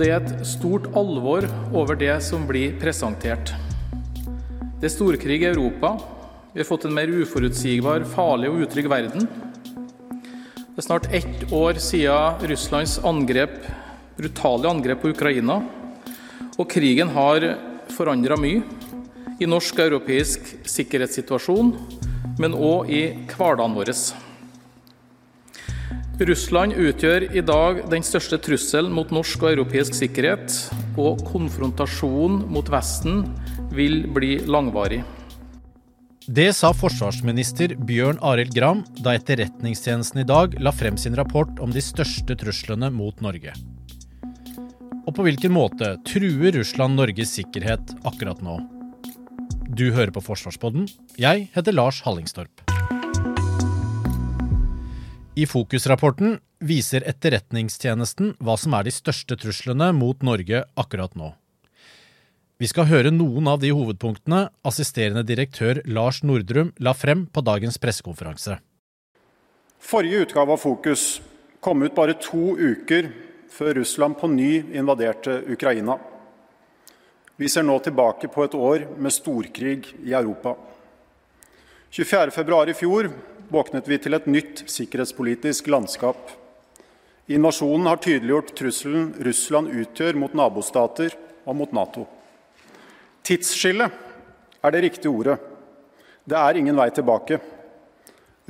Og det er et stort alvor over det som blir presentert. Det er storkrig i Europa. Vi har fått en mer uforutsigbar, farlig og utrygg verden. Det er snart ett år siden Russlands angrep, brutale angrep på Ukraina. Og krigen har forandra mye i norsk og europeisk sikkerhetssituasjon, men òg i hverdagen vår. Russland utgjør i dag den største trusselen mot norsk og europeisk sikkerhet, og konfrontasjonen mot Vesten vil bli langvarig. Det sa forsvarsminister Bjørn Arild Gram da Etterretningstjenesten i dag la frem sin rapport om de største truslene mot Norge. Og på hvilken måte truer Russland Norges sikkerhet akkurat nå? Du hører på Forsvarspodden. Jeg heter Lars Hallingstorp. I Fokus-rapporten viser Etterretningstjenesten hva som er de største truslene mot Norge akkurat nå. Vi skal høre noen av de hovedpunktene assisterende direktør Lars Nordrum la frem på dagens pressekonferanse. Forrige utgave av Fokus kom ut bare to uker før Russland på ny invaderte Ukraina. Vi ser nå tilbake på et år med storkrig i Europa. 24.2 i fjor våknet vi til et nytt sikkerhetspolitisk landskap. Invasjonen har tydeliggjort trusselen Russland utgjør mot nabostater og mot Nato. Tidsskille er det riktige ordet. Det er ingen vei tilbake.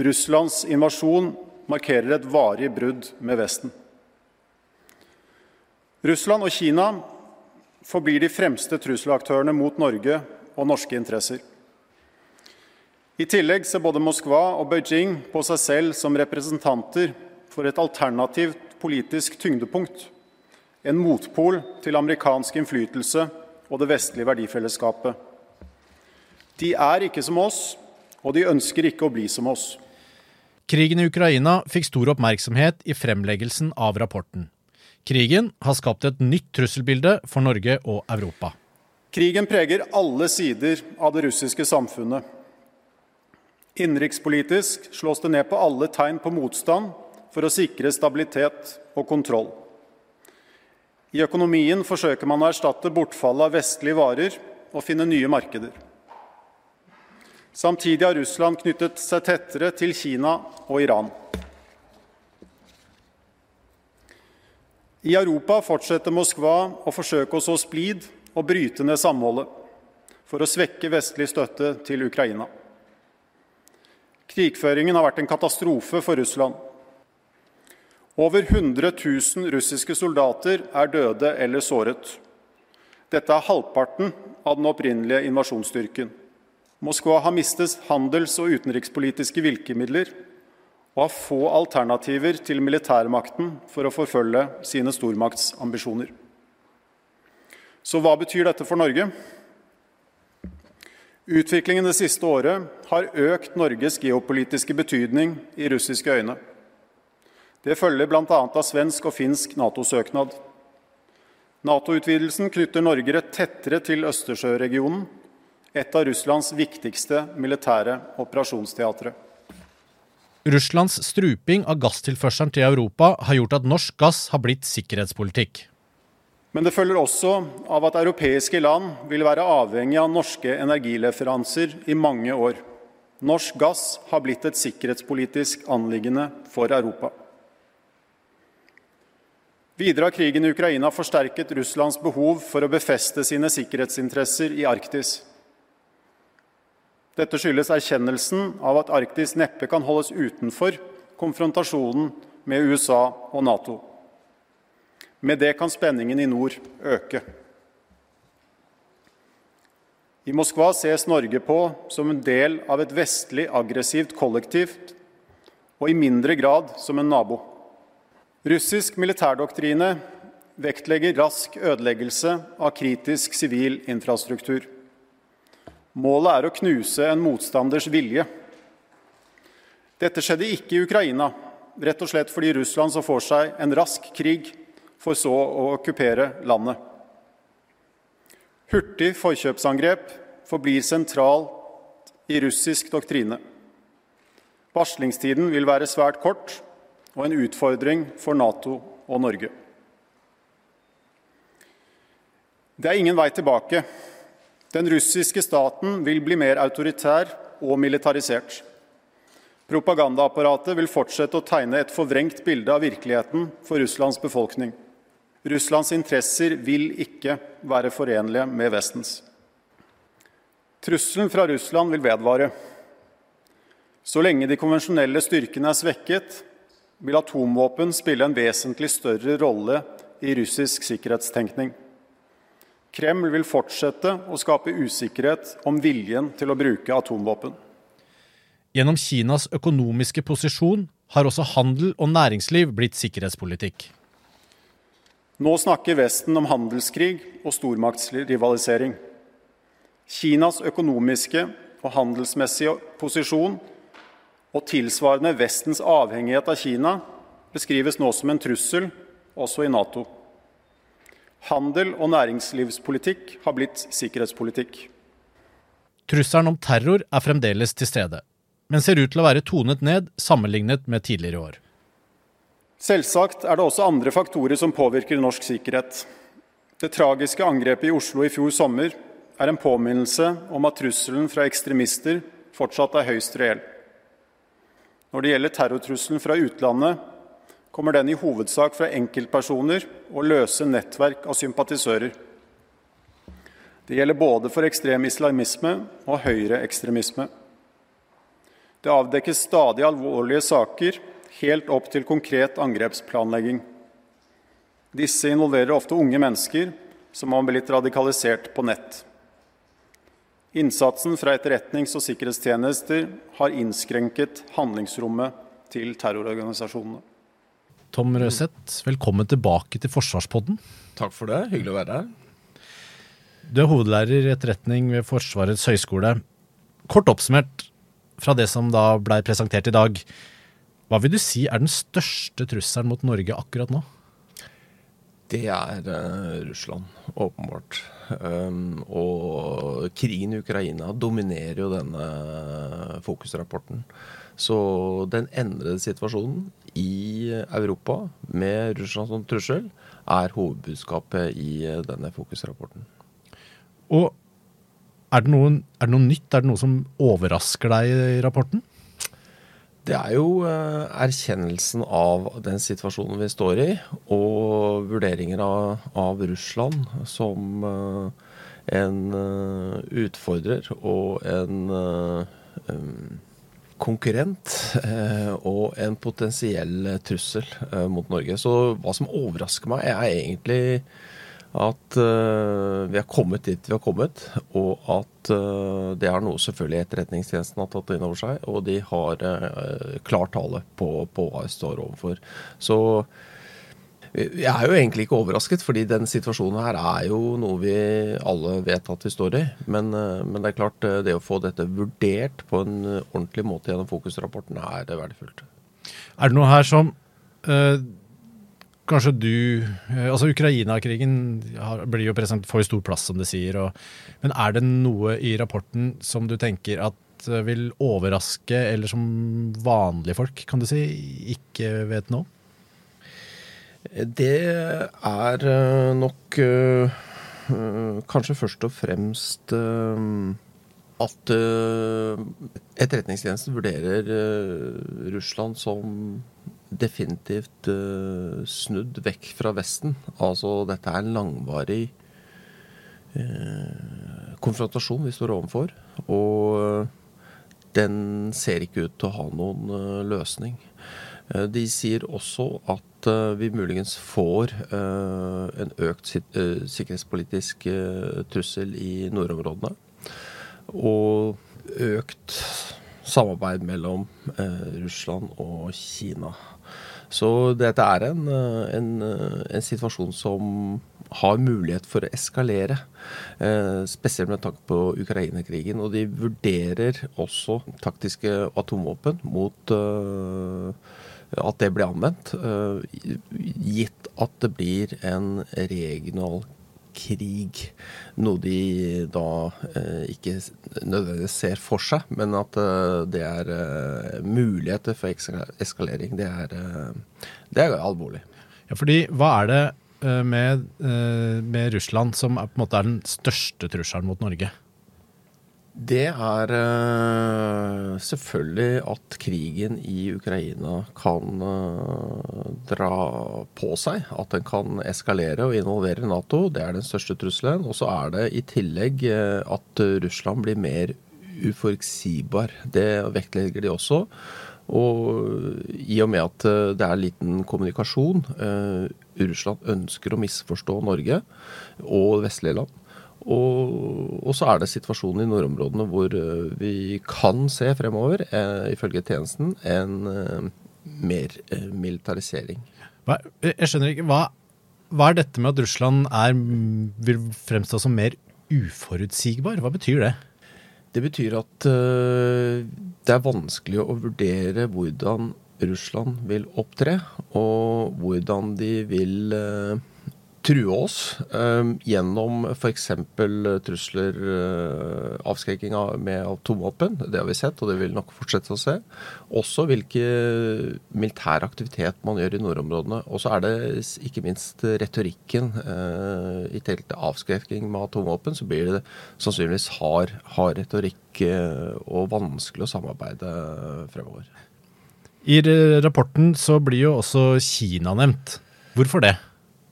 Russlands invasjon markerer et varig brudd med Vesten. Russland og Kina forblir de fremste trusselaktørene mot Norge og norske interesser. I tillegg ser både Moskva og Beijing på seg selv som representanter for et alternativt politisk tyngdepunkt, en motpol til amerikansk innflytelse og det vestlige verdifellesskapet. De er ikke som oss, og de ønsker ikke å bli som oss. Krigen i Ukraina fikk stor oppmerksomhet i fremleggelsen av rapporten. Krigen har skapt et nytt trusselbilde for Norge og Europa. Krigen preger alle sider av det russiske samfunnet. Innenrikspolitisk slås det ned på alle tegn på motstand for å sikre stabilitet og kontroll. I økonomien forsøker man å erstatte bortfallet av vestlige varer og finne nye markeder. Samtidig har Russland knyttet seg tettere til Kina og Iran. I Europa fortsetter Moskva å forsøke å så splid og bryte ned samholdet for å svekke vestlig støtte til Ukraina. Krigføringen har vært en katastrofe for Russland. Over 100 000 russiske soldater er døde eller såret. Dette er halvparten av den opprinnelige invasjonsstyrken. Moskva har mistet handels- og utenrikspolitiske virkemidler og har få alternativer til militærmakten for å forfølge sine stormaktsambisjoner. Så hva betyr dette for Norge? Utviklingen det siste året har økt Norges geopolitiske betydning i russiske øyne. Det følger bl.a. av svensk og finsk Nato-søknad. Nato-utvidelsen knytter Norge tettere til Østersjøregionen, et av Russlands viktigste militære operasjonsteatre. Russlands struping av gasstilførselen til Europa har gjort at norsk gass har blitt sikkerhetspolitikk. Men det følger også av at europeiske land vil være avhengig av norske energileferanser i mange år. Norsk gass har blitt et sikkerhetspolitisk anliggende for Europa. Videre har krigen i Ukraina forsterket Russlands behov for å befeste sine sikkerhetsinteresser i Arktis. Dette skyldes erkjennelsen av at Arktis neppe kan holdes utenfor konfrontasjonen med USA og Nato. Med det kan spenningen i nord øke. I Moskva ses Norge på som en del av et vestlig aggressivt kollektivt, og i mindre grad som en nabo. Russisk militærdoktrine vektlegger rask ødeleggelse av kritisk sivil infrastruktur. Målet er å knuse en motstanders vilje. Dette skjedde ikke i Ukraina, rett og slett fordi Russland så for seg en rask krig, for så å okkupere landet. Hurtig forkjøpsangrep forblir sentralt i russisk doktrine. Varslingstiden vil være svært kort og en utfordring for Nato og Norge. Det er ingen vei tilbake. Den russiske staten vil bli mer autoritær og militarisert. Propagandaapparatet vil fortsette å tegne et forvrengt bilde av virkeligheten for Russlands befolkning. Russlands interesser vil ikke være forenlige med Vestens. Trusselen fra Russland vil vedvare. Så lenge de konvensjonelle styrkene er svekket, vil atomvåpen spille en vesentlig større rolle i russisk sikkerhetstenkning. Kreml vil fortsette å skape usikkerhet om viljen til å bruke atomvåpen. Gjennom Kinas økonomiske posisjon har også handel og næringsliv blitt sikkerhetspolitikk. Nå snakker Vesten om handelskrig og stormaktsrivalisering. Kinas økonomiske og handelsmessige posisjon og tilsvarende Vestens avhengighet av Kina beskrives nå som en trussel også i Nato. Handel og næringslivspolitikk har blitt sikkerhetspolitikk. Trusselen om terror er fremdeles til stede, men ser ut til å være tonet ned sammenlignet med tidligere år. Selvsagt er det også andre faktorer som påvirker norsk sikkerhet. Det tragiske angrepet i Oslo i fjor sommer er en påminnelse om at trusselen fra ekstremister fortsatt er høyst reell. Når det gjelder terrortrusselen fra utlandet, kommer den i hovedsak fra enkeltpersoner og løse nettverk av sympatisører. Det gjelder både for ekstrem islamisme og høyreekstremisme. Det avdekkes stadig alvorlige saker helt opp til konkret angrepsplanlegging. Disse involverer ofte unge mennesker som har blitt radikalisert på nett. Innsatsen fra etterretnings- og sikkerhetstjenester har innskrenket handlingsrommet til terrororganisasjonene. Tom Røseth, velkommen tilbake til Forsvarspodden. Takk for det. Hyggelig å være her. Du er hovedlærer i etterretning ved Forsvarets høgskole. Kort oppsummert fra det som da blei presentert i dag. Hva vil du si er den største trusselen mot Norge akkurat nå? Det er uh, Russland, åpenbart. Um, og krigen i Ukraina dominerer jo denne fokusrapporten. Så den endrede situasjonen i Europa med Russland som trussel er hovedbudskapet i denne fokusrapporten. Og er det, noen, er det noe nytt? Er det noe som overrasker deg i rapporten? Det er jo eh, erkjennelsen av den situasjonen vi står i, og vurderinger av, av Russland som eh, en uh, utfordrer og en konkurrent og en potensiell trussel mot Norge. Så hva som overrasker meg, er egentlig at uh, vi har kommet dit vi har kommet, og at uh, det er noe selvfølgelig Etterretningstjenesten har tatt inn over seg, og de har uh, klar tale på, på, hva vi står overfor. Så jeg er jo egentlig ikke overrasket, fordi den situasjonen her er jo noe vi alle vet at vi står i. Men, men det er klart, det å få dette vurdert på en ordentlig måte gjennom fokusrapporten er verdifullt. Er det noe her som kanskje du Altså, Ukraina-krigen blir jo present, får jo stor plass, som det sier. Og, men er det noe i rapporten som du tenker at vil overraske, eller som vanlige folk, kan du si, ikke vet om? Det er nok uh, kanskje først og fremst at Etterretningstjenesten vurderer Russland som definitivt uh, snudd vekk fra Vesten. Altså dette er en langvarig uh, konfrontasjon vi står overfor. Og uh, den ser ikke ut til å ha noen løsning. de sier også at vi muligens får en økt sikkerhetspolitisk trussel i nordområdene. Og økt samarbeid mellom Russland og Kina. Så dette er en, en, en situasjon som har mulighet for å eskalere. Eh, spesielt med tanke på Ukraina-krigen. Og de vurderer også taktiske atomvåpen mot eh, at det blir anvendt. Eh, gitt at det blir en regional krig. Noe de da eh, ikke nødvendigvis ser for seg, men at eh, det er eh, muligheter for eskalering. Det er, det er alvorlig. Ja, fordi hva er det med, med Russland som er, på en måte er den største trusselen mot Norge? Det er uh, selvfølgelig at krigen i Ukraina kan uh, dra på seg. At den kan eskalere og involvere Nato. Det er den største trusselen. Og så er det i tillegg uh, at Russland blir mer uforutsigbar. Det vektlegger de også. Og i og med at det er liten kommunikasjon Russland ønsker å misforstå Norge og vestlige land og, og, så er det situasjonen i nordområdene hvor uh, vi kan se fremover, uh, ifølge tjenesten, en uh, mer militarisering. Hva, jeg skjønner ikke, hva, hva, er dette med at Russland er, vil fremstå som mer uforutsigbar? Hva betyr det? Det betyr at det er vanskelig å vurdere hvordan Russland vil opptre, og hvordan de vil true oss um, gjennom f.eks. trusler, uh, avskrekking av, med atomvåpen. Det har vi sett, og det vil nok fortsette å se. Også hvilke militær aktivitet man gjør i nordområdene. Og så er det ikke minst retorikken. Uh, I tillegg til avskrekking med atomvåpen, så blir det sannsynligvis hard, hard retorikk uh, og vanskelig å samarbeide fremover. I rapporten så blir jo også Kina nevnt. Hvorfor det?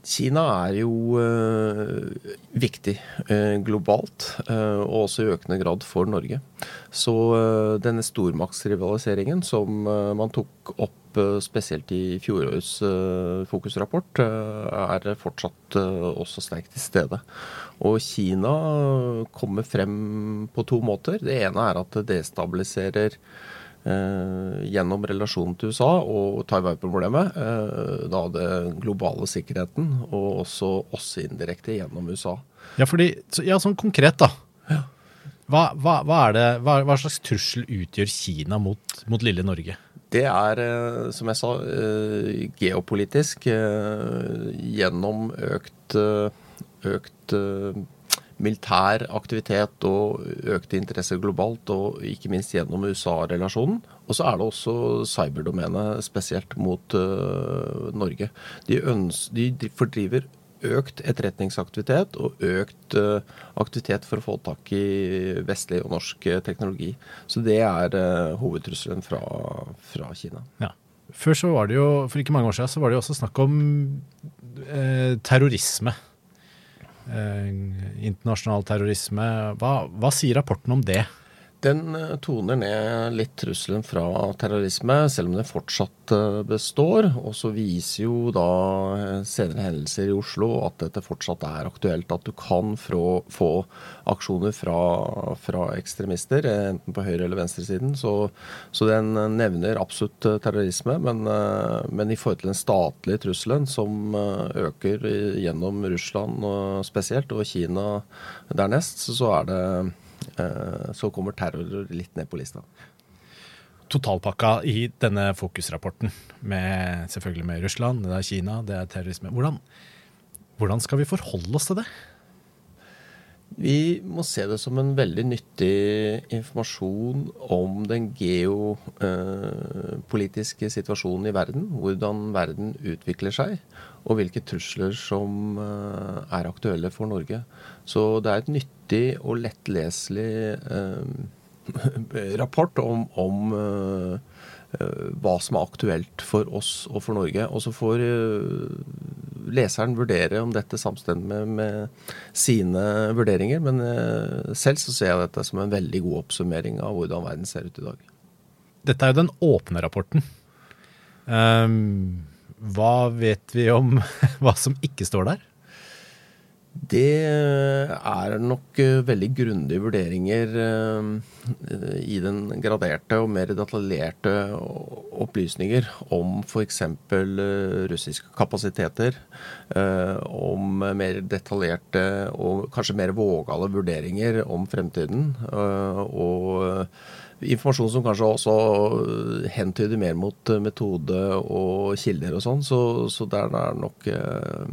Kina er jo øh, viktig øh, globalt, øh, og også i økende grad for Norge. Så denne stormaktsrivaliseringen som man tok opp spesielt i fjorårets fokusrapport, er fortsatt også sterkt til stede. Og Kina kommer frem på to måter. Det ene er at det destabiliserer Eh, gjennom relasjonen til USA og Taiwan-problemet, eh, da den globale sikkerheten, og også oss indirekte gjennom USA. Ja, fordi, ja sånn konkret, da. Ja. Hva, hva, hva, det, hva, hva, slags trussel utgjør Kina mot, mot lille Norge? Det er, eh, som jeg sa, geopolitisk gjennom økt, økt militær aktivitet og økte interesser globalt, og ikke minst gjennom USA-relasjonen. Og så er det også cyberdomenet, spesielt mot uh, Norge. De, de, fordriver økt etterretningsaktivitet og økt uh, aktivitet for å få tak i vestlig og norsk uh, teknologi. Så det er hovedtrusselen fra, fra Kina. Ja. Før så var det jo, For ikke mange år siden så var det jo også snakk om terrorisme Eh, internasjonal terrorisme. Hva, hva sier rapporten om det? Den eh, toner ned litt trusselen fra terrorisme, selv om den fortsatt eh, består. Og så viser jo da eh, senere hendelser i Oslo at dette fortsatt er aktuelt. At du kan få, aksjoner fra, fra, ekstremister, enten på høyre- eller venstresiden. Så, så den nevner absolutt terrorisme, men, men, i forhold til den statlige trusselen som øker gjennom Russland spesielt, og Kina dernest, så er det så kommer terror litt ned på lista. Totalpakka i denne fokusrapporten, med, selvfølgelig med Russland, det er Kina, det er terrorisme. Hvordan, hvordan skal vi forholde oss til det? Vi må se det som en veldig nyttig informasjon om den geo, eh, situasjonen i verden. Hvordan verden utvikler seg, og hvilke trusler som eh, er aktuelle for Norge. Så det er et nyttig og lettleselig eh, rapport om, om Eh, hva som er aktuelt for oss og for Norge. Og så får leseren vurdere om dette samstemmer med, med sine vurderinger. Men selv så ser jeg dette som en veldig god oppsummering av hvordan verden ser ut i dag. Dette er jo den åpne rapporten. Um, hva vet vi om hva som ikke står der? Det er nok eh, veldig grundige vurderinger eh, i den graderte og mer detaljerte opplysninger om f.eks. russiske kapasiteter. Om mer detaljerte og kanskje mer vågale vurderinger om fremtiden. Og informasjon som kanskje også hentyder mer mot eh, metode og kilder og sånn. Så, så der er nok eh,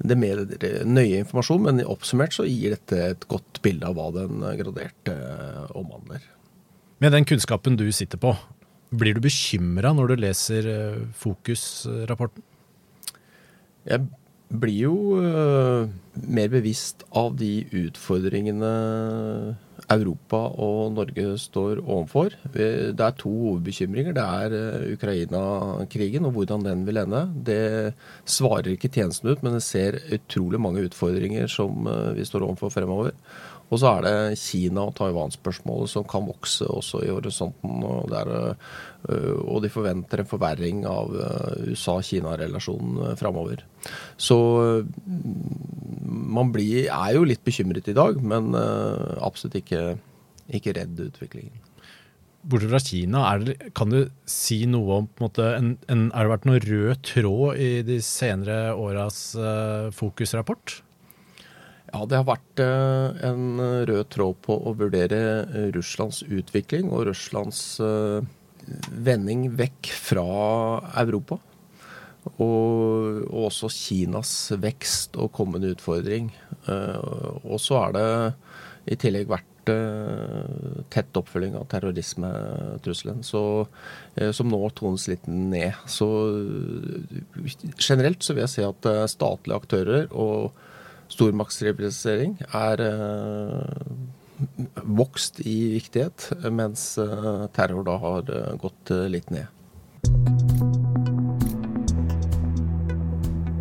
det er mer nøye informasjon, men oppsummert så gir dette et godt bilde av hva den graderte omhandler. Med den kunnskapen du sitter på, blir du bekymra når du leser Fokus-rapporten? Jeg blir jo mer bevisst av de utfordringene Europa og Norge står overfor. Det er to hovedbekymringer. Det er eh, Ukraina-krigen og hvordan den vil ende. Det svarer ikke tjenesten ut, men det ser utrolig mange utfordringer som eh, vi står overfor fremover. Og så er det Kina og Taiwan-spørsmålet som kan vokse også i horisonten. Og, der, eh, og de forventer en forverring av USA-Kina-relasjonen framover. Så man blir, er jo litt bekymret i dag, men absolutt ikke, ikke redd utviklingen. Bortsett fra Kina, det, kan du si noe om på en måte, en, en, Er det vært noen rød tråd i de senere åras uh, fokusrapport? Ja, det har vært uh, en rød tråd på å vurdere Russlands utvikling og Russlands vending vekk fra Europa. Og, og, også Kinas vekst og kommende utfordring. Og så er det i tillegg vært tett oppfølging av terrorismetrusselen, som nå tones litt ned. Så generelt så vil jeg si at statlige aktører og stormaktsrivalisering er vokst i viktighet, mens terror da har gått litt ned.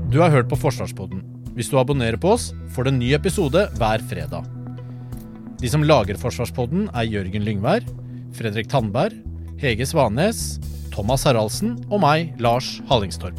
Du har hørt på Forsvarspodden. Hvis du abonnerer på oss, får du en ny episode hver fredag. De som lager Forsvarspodden, er Jørgen Lyngvær, Fredrik Tandberg, Hege Svanes, Thomas Haraldsen og meg, Lars Hallingstorp.